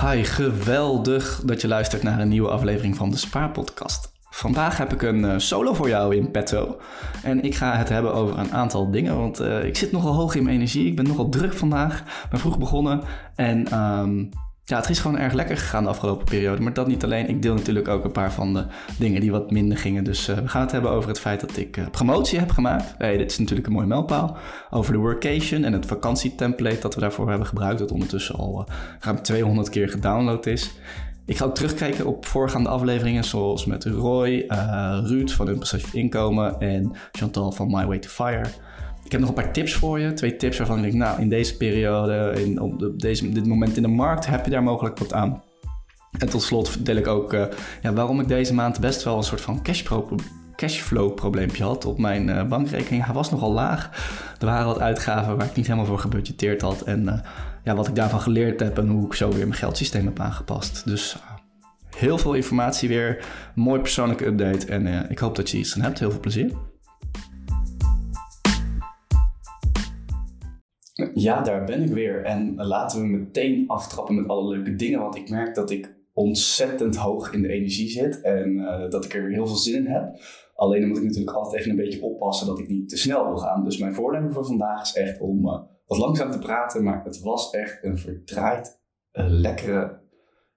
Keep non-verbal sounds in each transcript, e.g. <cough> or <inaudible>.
Hi, geweldig dat je luistert naar een nieuwe aflevering van de Spaarpodcast. Vandaag heb ik een uh, solo voor jou in petto. En ik ga het hebben over een aantal dingen, want uh, ik zit nogal hoog in mijn energie. Ik ben nogal druk vandaag, ben vroeg begonnen en um, ja, het is gewoon erg lekker gegaan de afgelopen periode. Maar dat niet alleen. Ik deel natuurlijk ook een paar van de dingen die wat minder gingen. Dus uh, we gaan het hebben over het feit dat ik uh, promotie heb gemaakt. Hey, dit is natuurlijk een mooie mijlpaal. Over de workation en het vakantietemplate dat we daarvoor hebben gebruikt. Dat ondertussen al uh, ruim 200 keer gedownload is. Ik ga ook terugkijken op voorgaande afleveringen, zoals met Roy, Ruud van Hun Inkomen en Chantal van My Way to Fire. Ik heb nog een paar tips voor je. Twee tips waarvan ik denk, nou, in deze periode, in, op deze, dit moment in de markt, heb je daar mogelijk wat aan. En tot slot deel ik ook uh, ja, waarom ik deze maand best wel een soort van cashflow probleempje had op mijn uh, bankrekening. Hij was nogal laag. Er waren wat uitgaven waar ik niet helemaal voor gebudgeteerd had. En uh, ja, wat ik daarvan geleerd heb en hoe ik zo weer mijn geldsysteem heb aangepast. Dus heel veel informatie weer. Mooi persoonlijke update. En ik hoop dat je iets aan hebt. Heel veel plezier. Ja, daar ben ik weer. En laten we meteen aftrappen met alle leuke dingen. Want ik merk dat ik ontzettend hoog in de energie zit. En uh, dat ik er heel veel zin in heb. Alleen dan moet ik natuurlijk altijd even een beetje oppassen dat ik niet te snel wil gaan. Dus mijn voornemen voor vandaag is echt om uh, wat langzaam te praten. Maar het was echt een verdraaid, uh, lekkere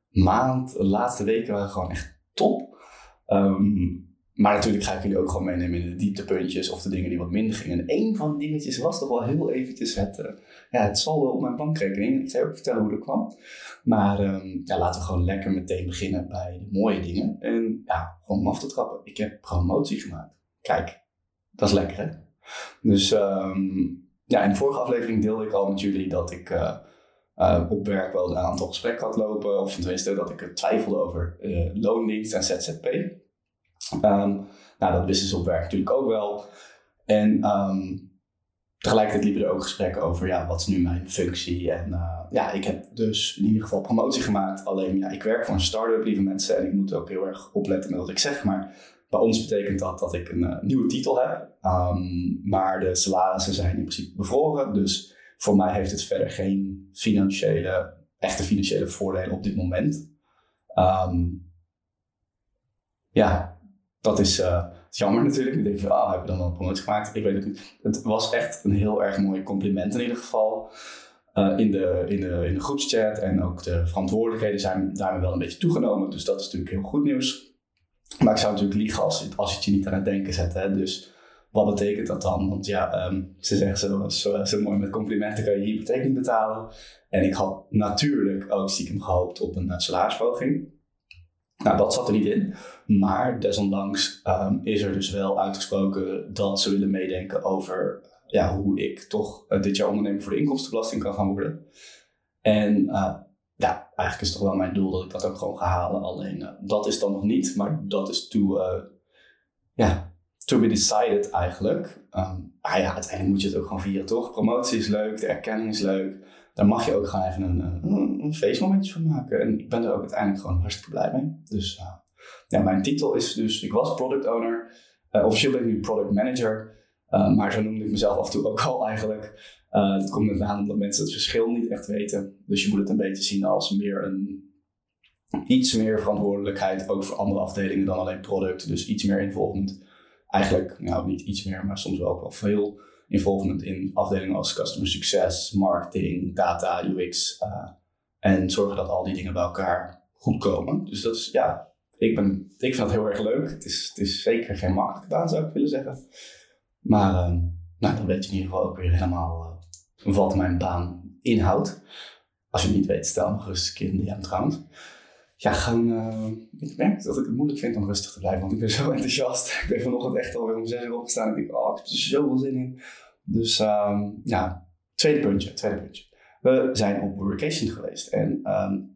maand. De laatste weken waren gewoon echt top. Um, maar natuurlijk ga ik jullie ook gewoon meenemen in de dieptepuntjes of de dingen die wat minder gingen. En een van die dingetjes was toch wel heel eventjes het, uh, ja, het saldo op mijn bankrekening. Ik je ook vertellen hoe dat kwam. Maar um, ja, laten we gewoon lekker meteen beginnen bij de mooie dingen. En ja, gewoon om af te trappen. Ik heb promotie gemaakt. Kijk, dat is lekker hè? Dus um, ja, in de vorige aflevering deelde ik al met jullie dat ik uh, uh, op werk wel een aantal gesprekken had lopen. Of tenminste dat ik twijfelde over loondienst en ZZP. Um, nou, dat ze op werk natuurlijk ook wel. En um, tegelijkertijd liepen er ook gesprekken over, ja, wat is nu mijn functie? En uh, ja, ik heb dus in ieder geval promotie gemaakt. Alleen, ja, ik werk voor een start-up, lieve mensen, en ik moet ook heel erg opletten met wat ik zeg. Maar bij ons betekent dat dat ik een uh, nieuwe titel heb. Um, maar de salarissen zijn in principe bevroren. Dus voor mij heeft het verder geen financiële, echte financiële voordelen op dit moment. Ja, dat is, jammer natuurlijk. Ik denk van, ah, heb je dan wel een promotie gemaakt? Ik weet het niet. Het was echt een heel erg mooi compliment in ieder geval. Uh, in, de, in, de, in de groepschat en ook de verantwoordelijkheden zijn daarmee wel een beetje toegenomen. Dus dat is natuurlijk heel goed nieuws. Maar ik zou natuurlijk liegen als, als je het je niet aan het denken zet. Hè? Dus wat betekent dat dan? Want ja, um, ze zeggen zo, zo, zo, mooi met complimenten kan je hypotheek niet betalen. En ik had natuurlijk ook stiekem gehoopt op een uh, salarisverhoging. Nou, dat zat er niet in. Maar desondanks um, is er dus wel uitgesproken dat ze willen meedenken over ja, hoe ik toch uh, dit jaar ondernemer voor de inkomstenbelasting kan gaan worden. En uh, ja, eigenlijk is het toch wel mijn doel dat ik dat ook gewoon ga halen. Alleen uh, dat is dan nog niet, maar dat is to, ja, to be decided eigenlijk. Um, ja, uiteindelijk moet je het ook gewoon vieren, toch? Promotie is leuk, de erkenning is leuk daar mag je ook gewoon even een, een, feestmomentje van maken. En ik ben er ook uiteindelijk gewoon hartstikke blij mee. Dus uh, ja, mijn titel is dus, ik was product owner. Uh, officieel ben ik nu product manager. Uh, maar zo noemde ik mezelf af en toe ook al eigenlijk. dat komt met name omdat mensen het verschil niet echt weten. Dus je moet het een beetje zien als meer een, iets meer verantwoordelijkheid ook voor andere afdelingen dan alleen product. Dus iets meer involvement. Eigenlijk, nou niet iets meer, maar soms wel ook wel veel involvement in afdelingen als customer success, marketing, data, UX. Uh, en zorgen dat al die dingen bij elkaar goed komen. Dus dat is, ja, ik, ben, ik vind het heel erg leuk. Het is, het is zeker geen makkelijke baan, zou ik willen zeggen. Maar uh, nou, dan weet je in ieder geval ook weer helemaal uh, wat mijn baan inhoudt. Als je het niet weet, stel me keer in de DM trouwens. Ja, uh, ik merk dat ik het moeilijk vind om rustig te blijven, want ik ben zo <laughs> enthousiast. Ik ben vanochtend echt alweer om zes uur opgestaan ik denk, oh, ik heb er zoveel zin in. Dus um, ja, tweede puntje, tweede puntje. We zijn op workation geweest en um,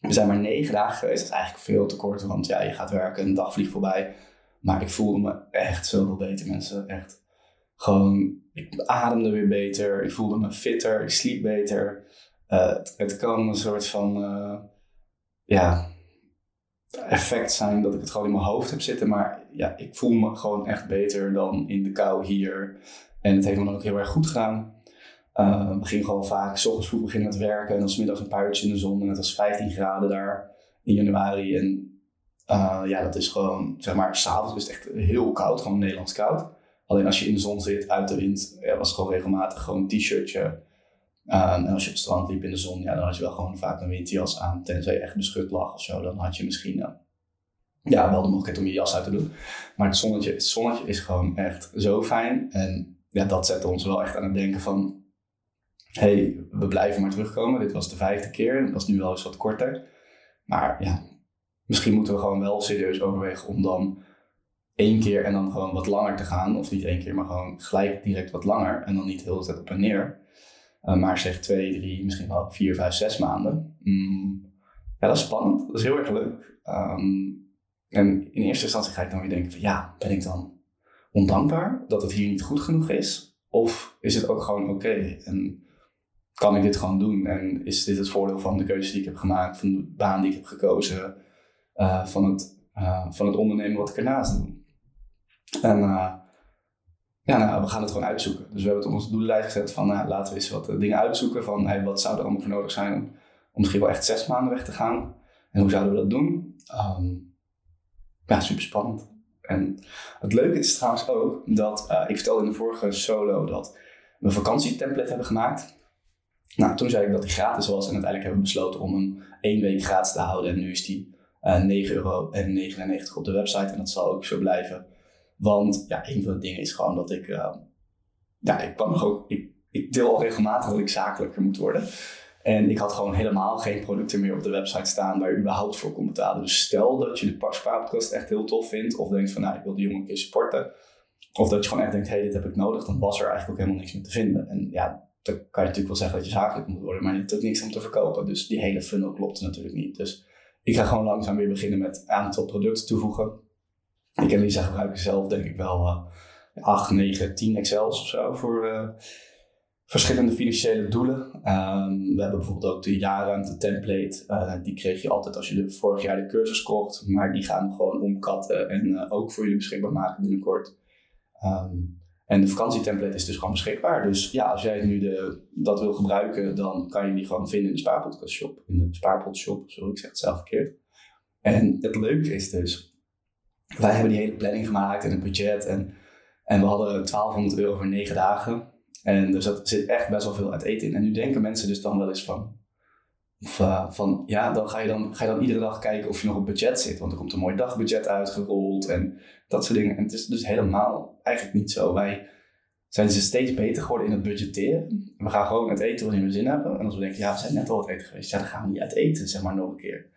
we zijn maar negen dagen geweest. Dat is eigenlijk veel te kort, want ja, je gaat werken, een dag vliegt voorbij. Maar ik voelde me echt zoveel beter, mensen. Echt gewoon, ik ademde weer beter, ik voelde me fitter, ik sliep beter. Uh, het, kan een soort van, uh, ja, effect zijn dat ik het gewoon in mijn hoofd heb zitten. Maar ja, ik voel me gewoon echt beter dan in de kou hier. En het heeft dan ook heel erg goed gedaan. Uh, we gingen gewoon vaak, s ochtends vroeg beginnen met werken en dan smiddags een paar uurtjes in de zon. En het was 15 graden daar in januari. En uh, ja, dat is gewoon, zeg maar, s'avonds is het echt heel koud, gewoon Nederlands koud. Alleen als je in de zon zit, uit de wind, ja, was het gewoon regelmatig gewoon een t-shirtje. Um, en als je op het strand liep in de zon, ja, dan had je wel gewoon vaak een windjas aan. Tenzij je echt beschut lag of zo, dan had je misschien ja, wel de mogelijkheid om je jas uit te doen. Maar het zonnetje, het zonnetje is gewoon echt zo fijn. En ja, dat zette ons wel echt aan het denken van... hey, we blijven maar terugkomen. Dit was de vijfde keer. Het was nu wel eens wat korter. Maar ja, misschien moeten we gewoon wel serieus overwegen om dan één keer en dan gewoon wat langer te gaan. Of niet één keer, maar gewoon gelijk direct wat langer. En dan niet heel de tijd op en neer. Uh, maar zeg twee, drie, misschien wel vier, vijf, zes maanden. Mm, ja, dat is spannend. Dat is heel erg leuk. Um, en in eerste instantie ga ik dan weer denken van ja, ben ik dan ondankbaar dat het hier niet goed genoeg is? Of is het ook gewoon oké en kan ik dit gewoon doen? En is dit het voordeel van de keuze die ik heb gemaakt, van de baan die ik heb gekozen, uh, van, het, uh, van het ondernemen wat ik ernaast doe? En uh, ja, nou, we gaan het gewoon uitzoeken. Dus we hebben het op onze doellijst gezet van nou, laten we eens wat dingen uitzoeken van hey, wat zou er allemaal voor nodig zijn om, misschien wel echt zes maanden weg te gaan. En hoe zouden we dat doen? Um, ja, super spannend. En het leuke is trouwens ook dat uh, ik vertelde in de vorige solo dat we een vakantietemplate hebben gemaakt. Nou, toen zei ik dat die gratis was en uiteindelijk hebben we besloten om hem één week gratis te houden. En nu is die uh, 9,99 euro op de website en dat zal ook zo blijven. Want ja, een van de dingen is gewoon dat ik, uh, ja, ik kan nog ook, ik, ik deel al regelmatig dat ik zakelijker moet worden. En ik had gewoon helemaal geen producten meer op de website staan waar je überhaupt voor kon betalen. Dus stel dat je de Spaarpodcast echt heel tof vindt, of denkt van nou, ik wil die jongen een keer supporten. Of dat je gewoon echt denkt, hey, dit heb ik nodig, dan was er eigenlijk ook helemaal niks meer te vinden. En ja, dan kan je natuurlijk wel zeggen dat je zakelijk moet worden, maar je hebt ook niks om te verkopen. Dus die hele funnel klopt natuurlijk niet. Dus ik ga gewoon langzaam weer beginnen met een aantal producten toevoegen. Ik en Lisa gebruiken zelf denk ik wel uh, 8, 9, 10 Excels of zo voor... Uh, verschillende financiële doelen. Um, we hebben bijvoorbeeld ook de jaarruimte template. Uh, die kreeg je altijd als je de, vorig jaar de cursus kocht. Maar die gaan we gewoon omkatten en uh, ook voor jullie beschikbaar maken binnenkort. Um, en de vakantietemplate is dus gewoon beschikbaar. Dus ja, als jij nu de, dat wil gebruiken, dan kan je die gewoon vinden in de Spaarpodcast shop. In de Spaarpod shop, sorry, ik zeg het zelf verkeerd. En het leuke is dus, wij hebben die hele planning gemaakt en het budget. En, en we hadden 1200 euro voor 9 dagen. En dus dat zit echt best wel veel uit eten in. En nu denken mensen dus dan wel eens van, of, uh, van ja, dan ga, je dan ga je dan iedere dag kijken of je nog op budget zit. Want er komt een mooi dagbudget uitgerold en dat soort dingen. En het is dus helemaal eigenlijk niet zo. Wij zijn dus steeds beter geworden in het budgetteren. We gaan gewoon het eten wanneer we zin hebben. En als we denken, ja, we zijn net al het eten geweest. Ja, dan gaan we niet uit eten, zeg maar, nog een keer.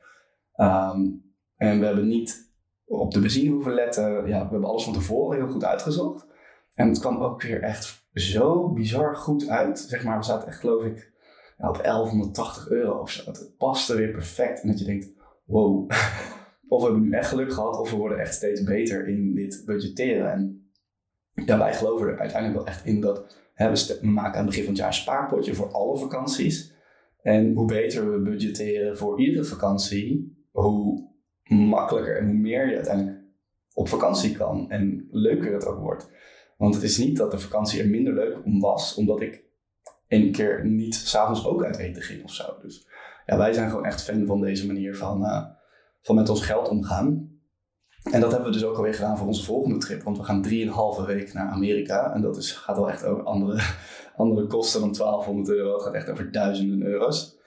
Um, en we hebben niet op de benzine hoeven letten. Ja, we hebben alles van tevoren heel goed uitgezocht. En het kwam ook weer echt zo bizar goed uit. Zeg maar, we zaten echt, geloof ik, op 1180 euro of zo. Het paste weer perfect. En dat je denkt, wow. <laughs> of we hebben nu echt geluk gehad, of we worden echt steeds beter in dit budgetteren. En wij geloven er uiteindelijk wel echt in dat hè, we maken aan het begin van het jaar een spaarpotje voor alle vakanties. En hoe beter we budgetteren voor iedere vakantie, hoe makkelijker en hoe meer je uiteindelijk op vakantie kan. En leuker het ook wordt. Want het is niet dat de vakantie er minder leuk om was, omdat ik een keer niet s'avonds ook uit eten ging of zo. Dus ja, wij zijn gewoon echt fan van deze manier van, uh, van met ons geld omgaan. En dat hebben we dus ook alweer gedaan voor onze volgende trip. Want we gaan drieënhalve week naar Amerika. En dat is, gaat wel echt over andere, <laughs> andere kosten dan 1200 euro. Het gaat echt over duizenden euro's.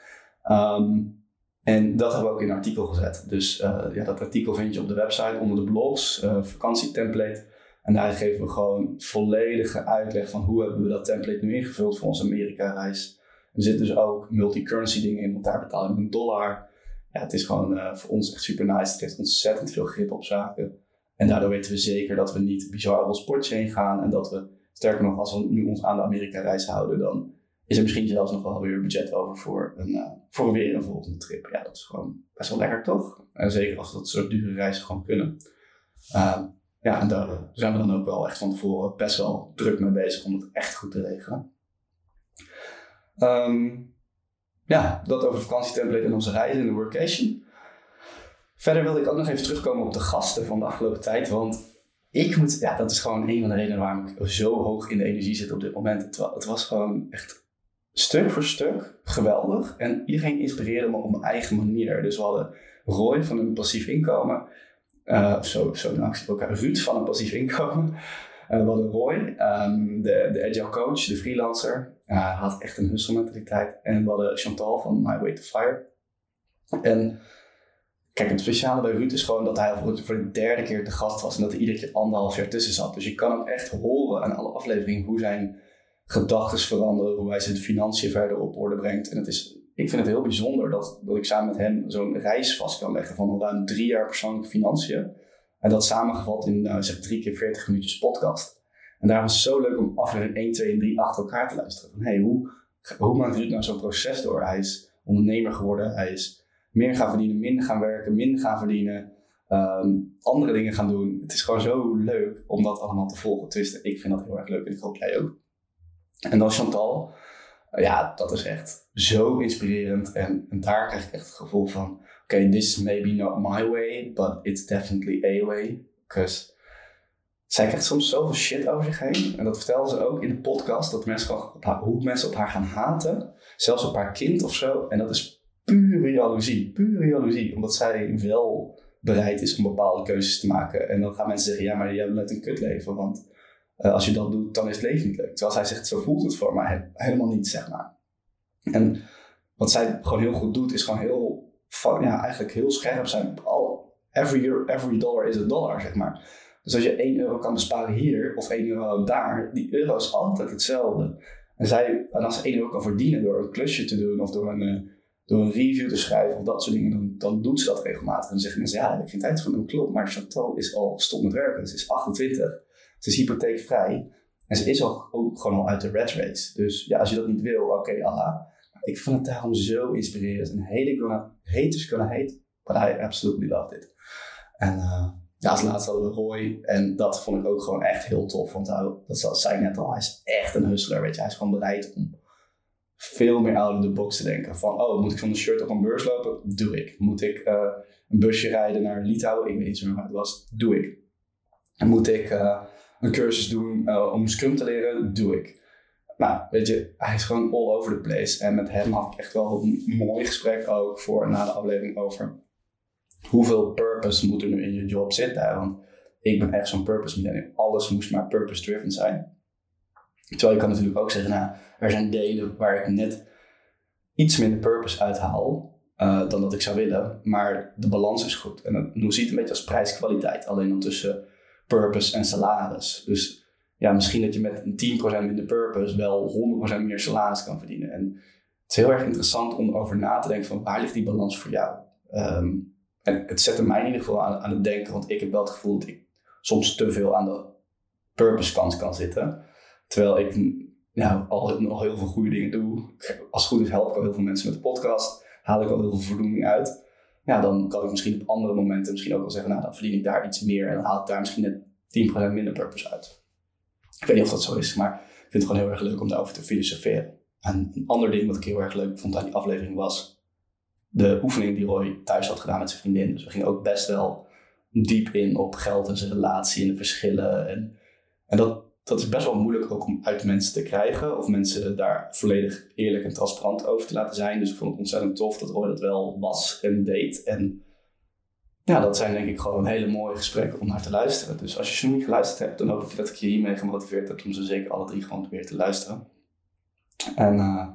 Um, en dat hebben we ook in een artikel gezet. Dus uh, ja, dat artikel vind je op de website onder de blogs, uh, vakantietemplate. En daar geven we gewoon volledige uitleg van hoe hebben we dat template nu ingevuld voor onze Amerika-reis. Er zitten dus ook multi-currency dingen in, want daar betaal je een dollar. Ja, het is gewoon uh, voor ons echt super nice. Het geeft ontzettend veel grip op zaken. En daardoor weten we zeker dat we niet bizar op ons potje gaan. En dat we, sterker nog, als we nu ons aan de Amerika-reis houden, dan is er misschien zelfs nog wel weer budget over voor, een, uh, voor weer een volgende trip. Ja, dat is gewoon best wel lekker, toch? En zeker als we dat soort dure reizen gewoon kunnen. Uh, ja, en daar zijn we dan ook wel echt van tevoren best wel druk mee bezig om het echt goed te regelen. Um, ja, dat over vakantietemplate en onze reizen in de workation. Verder wilde ik ook nog even terugkomen op de gasten van de afgelopen tijd. Want ik moet, ja, dat is gewoon een van de redenen waarom ik zo hoog in de energie zit op dit moment. Het, het was gewoon echt stuk voor stuk geweldig. En iedereen inspireerde me op mijn eigen manier. Dus we hadden Roy van een passief inkomen. Uh, zo, zo nou, ook Ruud van een passief inkomen. Uh, we hadden Roy, um, de, de agile coach, de freelancer. Uh, had echt een hustle mentaliteit. En we hadden Chantal van My Way to Fire. En kijk, het speciale bij Ruud is gewoon dat hij voor de derde keer de gast was. En dat er iedere keer anderhalf jaar tussen zat. Dus je kan ook echt horen aan alle afleveringen hoe zijn gedachten veranderen. Hoe hij zijn financiën verder op orde brengt. En het is ik vind het heel bijzonder dat, dat ik samen met hem zo'n reis vast kan leggen van ruim drie jaar persoonlijke financiën. En dat samengevat in uh, zeg drie keer 40 minuutjes podcast. En daar was het zo leuk om aflevering 1, 2 en 3 achter elkaar te luisteren. Van hey, hoe, hoe maakt Ruud nou zo'n proces door? Hij is ondernemer geworden, hij is meer gaan verdienen, minder gaan werken, minder gaan verdienen, um, andere dingen gaan doen. Het is gewoon zo leuk om dat allemaal te volgen. Tenminste, ik vind dat heel erg leuk en ik hoop jij ook. En dan Chantal ja, dat is echt zo inspirerend. En, en daar krijg ik echt het gevoel van: oké, okay, this may be not my way, but it's definitely a way. Because zij krijgt soms zoveel shit over zich heen. En dat vertelde ze ook in de podcast: dat mensen op haar, hoe mensen op haar gaan haten. Zelfs op haar kind of zo. En dat is pure jaloezie. Pure jaloezie. Omdat zij wel bereid is om bepaalde keuzes te maken. En dan gaan mensen zeggen: ja, maar je hebt net een kutleven. Want uh, als je dat doet, dan is het leven niet leuk. Terwijl zij zegt, zo voelt het voor mij helemaal niet, zeg maar. En wat zij gewoon heel goed doet, is gewoon heel, ja, eigenlijk heel scherp zijn. All, every, euro, every dollar is a dollar, zeg maar. Dus als je 1 euro kan besparen hier of 1 euro daar, die euro is altijd hetzelfde. En, zij, en als ze 1 euro kan verdienen door een klusje te doen of door een, uh, door een review te schrijven of dat soort dingen, dan, dan doet ze dat regelmatig. En dan zeggen mensen, ja, ik vind tijd voor een klopt, maar Chantal is al gestopt met werken. Ze is 28. Ze is hypotheekvrij. En ze is ook, ook gewoon al uit de red race. Dus ja, als je dat niet wil, oké, okay, Allah. Ik vond het daarom zo inspirerend. En hate gonna, haters gonna hate, but I absolutely loved it. En uh, ja, als laatste hadden we Roy. En dat vond ik ook gewoon echt heel tof. Want hij, dat zei ik net al, hij is echt een hustler, weet je. Hij is gewoon bereid om veel meer out of the box te denken. Van, oh, moet ik van de shirt op een beurs lopen? Doe ik. Moet ik uh, een busje rijden naar Litouwen? Ik weet niet meer waar het was. Doe ik. En moet ik... Uh, een cursus doen uh, om Scrum te leren, doe ik. Nou, weet je, hij is gewoon all over the place. En met hem had ik echt wel een mooi gesprek ook voor na de aflevering over hoeveel purpose moet er nu in je job zitten. Want ik ben echt zo'n purpose millennial. Alles moest maar purpose driven zijn. Terwijl je kan natuurlijk ook zeggen, nou, er zijn delen waar ik net iets minder purpose uithaal uh, dan dat ik zou willen. Maar de balans is goed. En nu ziet een beetje als prijs-kwaliteit. Alleen dan tussen purpose en salaris. Dus ja, misschien dat je met een 10% minder purpose wel 100% meer salaris kan verdienen. En het is heel erg interessant om over na te denken van waar ligt die balans voor jou? Um, en het zette mij in ieder geval aan, aan het denken, want ik heb wel het gevoel dat ik soms te veel aan de purpose kant kan zitten. Terwijl ik ja, al heel veel goede dingen doe. Als het goed is help ik al heel veel mensen met de podcast. Haal ik al heel veel voldoening uit ja, dan kan ik misschien op andere momenten misschien ook wel zeggen, nou dan verdien ik daar iets meer en dan haal ik daar misschien net 10% minder purpose uit. Ik weet niet of dat zo is, maar ik vind het gewoon heel erg leuk om daarover te filosoferen. En een ander ding wat ik heel erg leuk vond aan die aflevering was de oefening die Roy thuis had gedaan met zijn vriendin. Dus we gingen ook best wel diep in op geld en zijn relatie en de verschillen. En, en dat, dat is best wel moeilijk ook om uit mensen te krijgen. Of mensen daar volledig eerlijk en transparant over te laten zijn. Dus ik vond het ontzettend tof dat Roy dat wel was en deed. En ja, dat zijn denk ik gewoon hele mooie gesprekken om naar te luisteren. Dus als je ze niet geluisterd hebt, dan hoop ik dat ik je hiermee gemotiveerd heb om ze zeker alle drie gewoon weer te luisteren. En uh,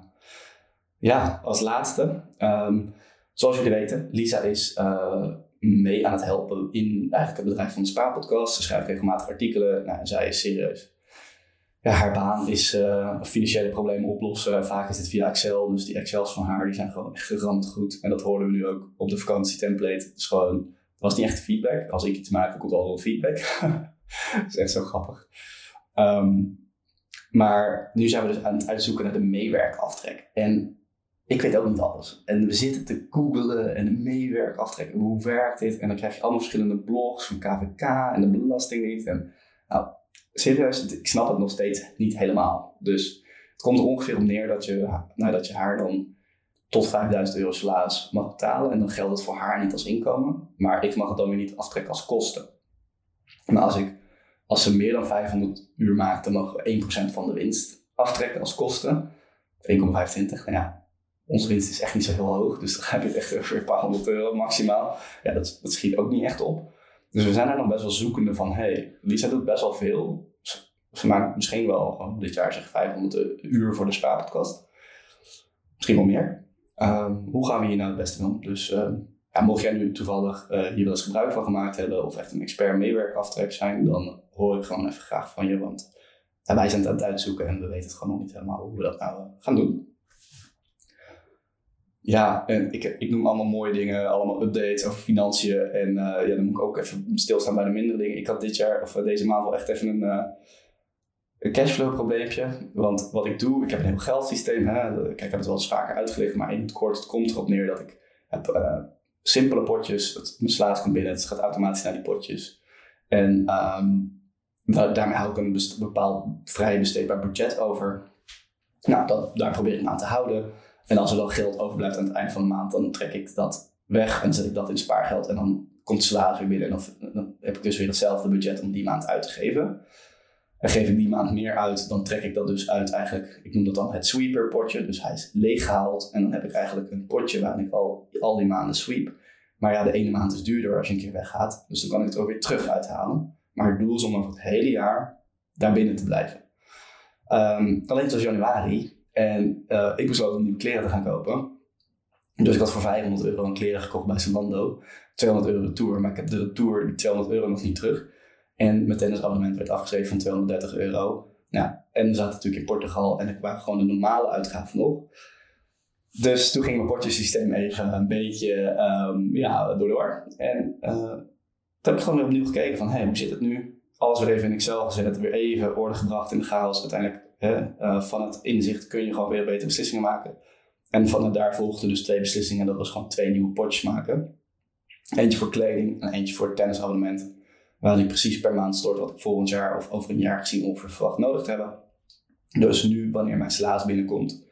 ja, als laatste, um, zoals jullie weten, Lisa is uh, mee aan het helpen in eigenlijk het bedrijf van de Spaarpodcast. Ze schrijft regelmatig artikelen. Nou, zij is serieus haar baan is uh, financiële problemen oplossen. Vaak is het via Excel. Dus die Excels van haar die zijn gewoon echt geramd goed. En dat hoorden we nu ook op de vakantietemplate. Dus gewoon, het was niet echt feedback. Als ik iets maak, komt al wel feedback. <laughs> dat is echt zo grappig. Um, maar nu zijn we dus aan het uitzoeken naar de meewerkaftrek. En ik weet ook niet alles. En we zitten te googlen en de meewerkaftrek. Hoe werkt dit? En dan krijg je allemaal verschillende blogs van KVK en de Belastingdienst. En nou, serieus, ik snap het nog steeds niet helemaal. Dus het komt er ongeveer op neer dat je, nou, dat je haar dan tot 5000 euro salaris mag betalen. En dan geldt het voor haar niet als inkomen. Maar ik mag het dan weer niet aftrekken als kosten. Maar als, ik, als ze meer dan 500 uur maakt, dan mag we 1% van de winst aftrekken als kosten. 1,25. Nou ja, onze winst is echt niet zo heel hoog. Dus dan heb je echt over een paar honderd euro maximaal. Ja, dat schiet ook niet echt op. Dus we zijn daar nog best wel zoekende van, hey, Lisa doet best wel veel. Ze maakt misschien wel gewoon dit jaar zeg 500 uur voor de Spaarpodcast. Misschien wel meer. Ehm, hoe gaan we hier nou het beste om? Dus ehm, ja, mocht jij nu toevallig uh, hier wel eens gebruik van gemaakt hebben of echt een expert meewerkaftrek zijn, dan hoor ik gewoon even graag van je. Want wij zijn het aan het uitzoeken en we weten het gewoon nog niet helemaal hoe we dat nou eh, gaan doen. Ja, en ik, ik noem allemaal mooie dingen, allemaal updates over financiën. En uh, ja, dan moet ik ook even stilstaan bij de mindere dingen. Ik had dit jaar, of deze maand wel echt even een, een cashflow probleempje. Want wat ik doe, ik heb een heel geldsysteem. Hè? Kijk, ik heb het wel eens vaker uitgelegd, maar in het kort, het komt erop neer dat ik heb simpele potjes. Het, mijn salaris komt binnen, het gaat automatisch naar die potjes. En um, daarmee hou ik een bepaald vrij besteedbaar budget over. Nou, dat, daar probeer ik me aan te houden. En als er dan geld overblijft aan het eind van de maand, dan trek ik dat weg en zet ik dat in spaargeld. En dan komt het salaris weer binnen en dan, heb ik dus weer hetzelfde budget om die maand uit te geven. En geef ik die maand meer uit, dan trek ik dat dus uit eigenlijk, ik noem dat dan het sweeper potje. Dus hij is leeggehaald en dan heb ik eigenlijk een potje waarin ik al, al die maanden sweep. Maar ja, de ene maand is duurder als je een keer weggaat. Dus dan kan ik het ook weer terug uithalen. Maar het doel is om over het hele jaar daar binnen te blijven. Um, alleen was januari en uh, ik besloot om nieuwe kleren te gaan kopen. Dus ik had voor 500 euro een kleren gekocht bij Zalando. 200 euro de tour, maar ik heb de tour, die 200 euro nog niet terug. En mijn tennisabonnement werd afgeschreven van 230 euro. Ja, en we zaten natuurlijk in Portugal en ik waren gewoon de normale uitgaven nog. Dus toen ging mijn potjesysteem even een beetje um, ja, door de war. En uh, toen heb ik gewoon weer opnieuw gekeken van, hé, hey, hoe zit het nu? Alles weer even in Excel gezet, weer even orde gebracht in de chaos. Uiteindelijk, uh, van het inzicht kun je gewoon weer betere beslissingen maken. En vanuit daar volgden dus twee beslissingen. Dat was gewoon twee nieuwe potjes maken. Eentje voor kleding en eentje voor tennisabonnement. Waarin ik precies per maand stort wat ik volgend jaar of over een jaar gezien ongeveer verwacht nodig te hebben. Dus nu, wanneer mijn salaris binnenkomt,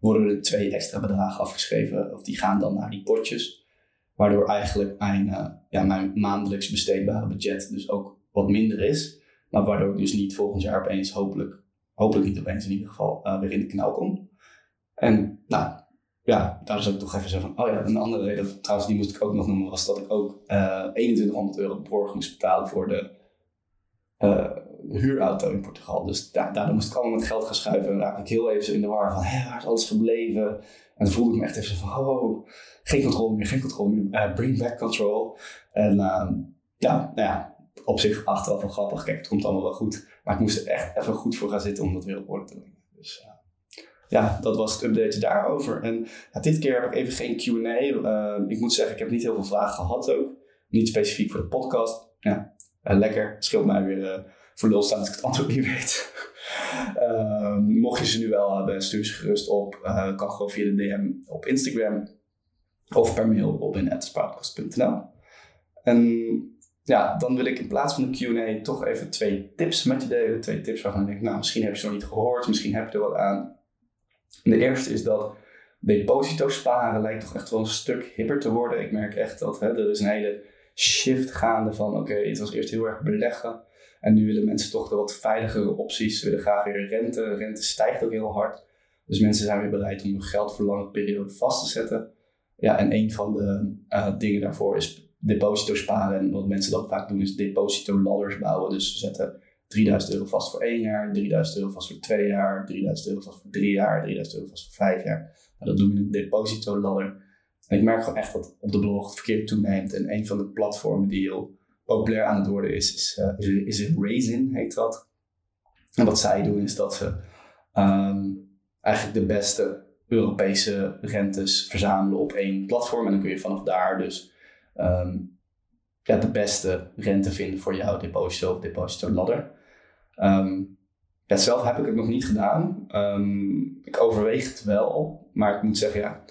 worden er twee extra bedragen afgeschreven. Of die gaan dan naar die potjes. Waardoor eigenlijk mijn, uh, ja, mijn maandelijks besteedbare budget dus ook wat minder is. Maar waardoor ik dus niet volgend jaar opeens, hopelijk, hopelijk niet opeens in ieder geval, uh, weer in de knel kom. En nou, ja, daar is ook toch even zo van, oh ja, een andere reden, trouwens die moest ik ook nog noemen, was dat ik ook uh, eh, 2100 euro borg moest betalen voor de uh, huurauto in Portugal. Dus da daardoor moest ik allemaal met geld gaan schuiven en raakte ik heel even zo in de war van, hé, waar is alles gebleven? En dan voelde ik me echt even zo van, oh, geen controle meer, geen controle meer, bring back control. En ja, nou ja, op zich achteraf wel grappig, kijk, het komt allemaal wel goed. Maar ik moest er echt even goed voor gaan zitten om dat weer op orde te brengen. Dus ja, dat was het update daarover. En ja, dit keer heb ik even geen Q&A. Uh, ik moet zeggen, ik heb niet heel veel vragen gehad ook. Niet specifiek voor de podcast. Ja, uh, lekker. Scheelt mij weer voor lul staan als ik het antwoord niet weet. <laughs> Ehm, mocht je ze nu wel hebben, stuur ze gerust op. kan gewoon via de DM op Instagram. Of per mail op in.podcast.nl En ja, dan wil ik in plaats van de Q&A toch even twee tips met je delen. Twee tips waarvan ik denk, nou, misschien heb je ze nog niet gehoord. Misschien heb je er wat aan. De eerste is dat deposito sparen lijkt toch echt wel een stuk hipper te worden. Ik merk echt dat hè, er is een hele shift gaande van oké, het was eerst heel erg beleggen. En nu willen mensen toch de wat veiligere opties. Ze willen graag weer rente. Rente stijgt ook heel hard. Dus mensen zijn weer bereid om hun geld voor lange periode vast te zetten. Ja, en een van de uh, dingen daarvoor is deposito sparen. En wat mensen dan vaak doen is deposito ladders bouwen. Dus ze zetten 3000 euro vast voor één jaar, 3000 euro vast voor twee jaar, 3000 euro vast voor drie jaar, 3000 euro vast voor vijf jaar. Nou, dat doen we in een deposito ladder. En ik merk gewoon echt dat op de blog het verkeer toeneemt. En een van de platformen die heel populair aan het worden is, is, uh, is, is Raisin, heet dat. En wat zij doen is dat ze um, eigenlijk de beste Europese rentes verzamelen op één platform. En dan kun je vanaf daar dus um, ja, de beste rente vinden voor jouw deposito of deposito ladder. Um, ja, zelf heb ik het nog niet gedaan. Um, ik overweeg het wel, maar ik moet zeggen, ja,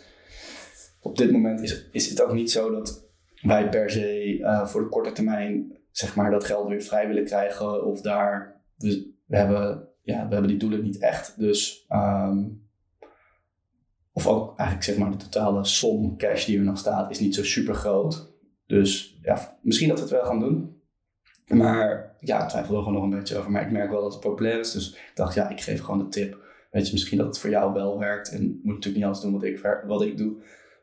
op dit moment is, is het ook niet zo dat wij per se uh, voor de korte termijn zeg maar, dat geld weer vrij willen krijgen of daar. We hebben, ja, we hebben die doelen niet echt. Dus, of ook eigenlijk zeg maar de totale som cash die er nog staat is niet zo super groot. Dus ja, misschien dat we het wel gaan doen. Maar ja, ik twijfel er gewoon nog een beetje over. Maar ik merk wel dat het populair is. Dus ik dacht, ja, ik geef gewoon de tip. weet je misschien dat het voor jou wel werkt en moet natuurlijk niet alles doen wat ik, wat ik doe.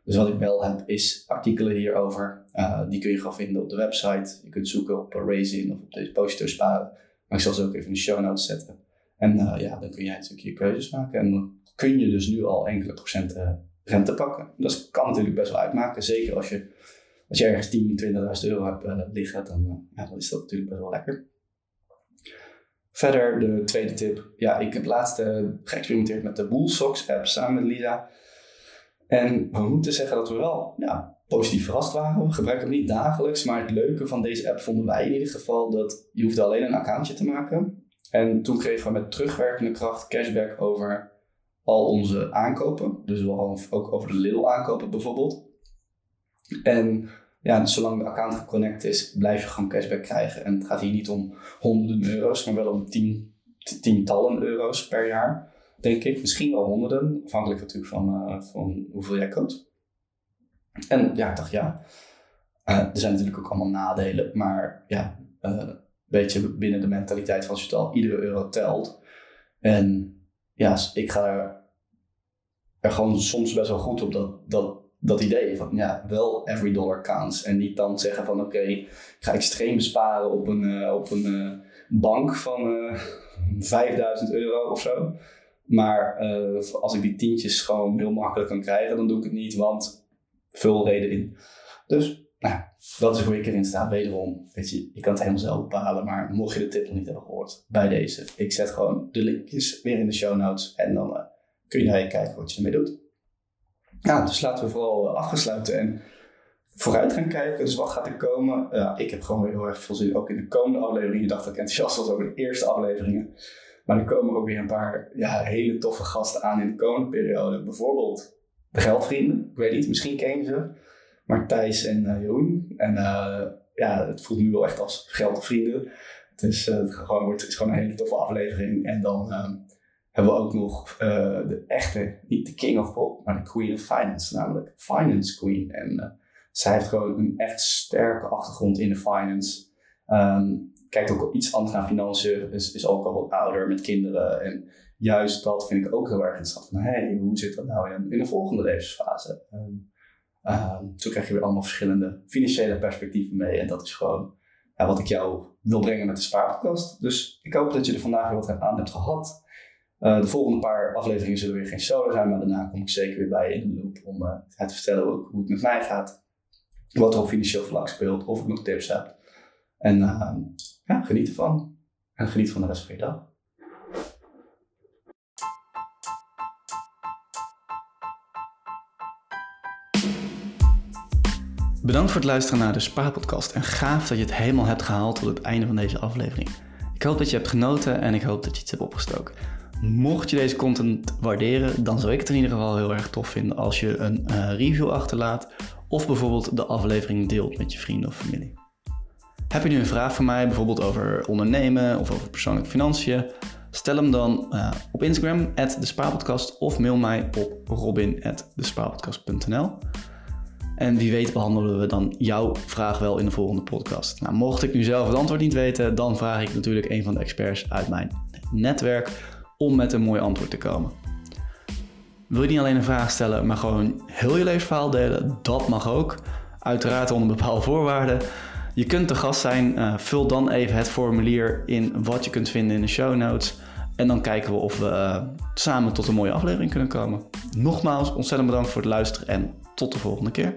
Dus wat ik wel heb is artikelen hierover. Uh, die kun je gewoon vinden op de website. Je kunt zoeken op Raisin of op deposito sparen. Maar ik zal ze ook even in de show notes zetten. En uh, ja, dan kun jij natuurlijk je keuzes maken. En dan kun je dus nu al enkele procenten rente pakken. Dat kan natuurlijk best wel uitmaken. Zeker als je, als je ergens 10, 20.000 euro hebt uh, liggen, dan, ja, dan is dat natuurlijk best wel lekker. Verder de tweede tip. Ja, ik heb laatst geëxperimenteerd met de Woolsocks app samen met Lisa. En we moeten zeggen dat we wel ja, positief verrast waren. We gebruiken hem niet dagelijks, maar het leuke van deze app vonden wij in ieder geval dat je hoefde alleen een accountje te maken. En toen kregen we met terugwerkende kracht cashback over al onze aankopen. Dus wel ook over de Lidl aankopen bijvoorbeeld. En ja, dus zolang de account geconnect is, blijf je gewoon cashback krijgen. En het gaat hier niet om honderden euro's, maar wel om tien, tientallen euro's per jaar denk ik. Misschien wel honderden, afhankelijk natuurlijk van, uh, van hoeveel jij koopt. En ja, ik dacht ja, uh, er zijn natuurlijk ook allemaal nadelen, maar ja, uh, een beetje binnen de mentaliteit van Chantal, iedere euro telt. En ja, ik ga er, er gewoon soms best wel goed op dat, dat, dat idee van ja, wel every dollar counts. En niet dan zeggen van oké, ik ga extreem besparen op een, op een bank van 5000 euro of zo. Maar uh, als ik die tientjes gewoon heel makkelijk kan krijgen, dan doe ik het niet, want vul reden in. Dus nou, dat is hoe ik erin sta. Wederom, weet je, je kan het helemaal zelf bepalen, maar mocht je de tip nog niet hebben gehoord, bij deze. Ik zet gewoon de linkjes weer in de show notes en dan uh, kun jij kijken wat je ermee doet. Ja, dus laten we vooral uh, afgesluiten en vooruit gaan kijken. Dus wat gaat er komen? Ja, ik heb gewoon weer heel erg veel zin, ook in de komende afleveringen. Je dacht dat ik enthousiast was over de eerste afleveringen. Maar er komen ook weer een paar ja, hele toffe gasten aan in de komende periode. Bijvoorbeeld de Geldvrienden. Ik weet niet, misschien ken je ze. Maar Thijs en uh, Jeroen. En ja, het voelt nu wel echt als Geldvrienden. Het is, uh, het, gewoon, is gewoon een hele toffe aflevering. En dan um, hebben we ook nog de echte, niet de King of Pop, maar de Queen of Finance. Namelijk Finance Queen. En zij heeft gewoon een echt sterke achtergrond in de finance. Um, kijkt ook iets anders naar financiën, is, is ook al wat ouder met kinderen. En juist dat vind ik ook heel erg interessant. Van, hey, hoe zit dat nou in, in de volgende levensfase? Um, zo krijg je weer allemaal verschillende financiële perspectieven mee. En dat is gewoon ja, wat ik jou wil brengen met de spaarpodcast. Dus ik hoop dat je er vandaag weer wat aan hebt gehad. Uh, de volgende paar afleveringen zullen weer geen solo zijn, maar daarna kom ik zeker weer bij je in de loop om uh, te vertellen ook hoe het met mij gaat. Wat er op financieel vlak speelt, of ik nog tips heb. En uh, ja, geniet ervan. En geniet van de rest van je dag. Bedankt voor het luisteren naar de Spaarpodcast en gaaf dat je het helemaal hebt gehaald tot het einde van deze aflevering. Ik hoop dat je hebt genoten en ik hoop dat je iets hebt opgestoken. Mocht je deze content waarderen, dan zou ik het in ieder geval heel erg tof vinden als je een uh, review achterlaat of bijvoorbeeld de aflevering deelt met je vrienden of familie. Heb je nu een vraag voor mij, bijvoorbeeld over ondernemen of over persoonlijke financiën? Stel hem dan uh, op Instagram, @despaarpodcast of mail mij op robin.despaarpodcast.nl. En wie weet behandelen we dan jouw vraag wel in de volgende podcast. Nou, mocht ik nu zelf het antwoord niet weten, dan vraag ik natuurlijk een van de experts uit mijn netwerk om met een mooi antwoord te komen. Wil je niet alleen een vraag stellen, maar gewoon heel je levensverhaal delen? Dat mag ook. Uiteraard onder bepaalde voorwaarden. Je kunt te gast zijn. Uh, vul dan even het formulier in wat je kunt vinden in de show notes. En dan kijken we of we uh, samen tot een mooie aflevering kunnen komen. Nogmaals, ontzettend bedankt voor het luisteren en tot de volgende keer.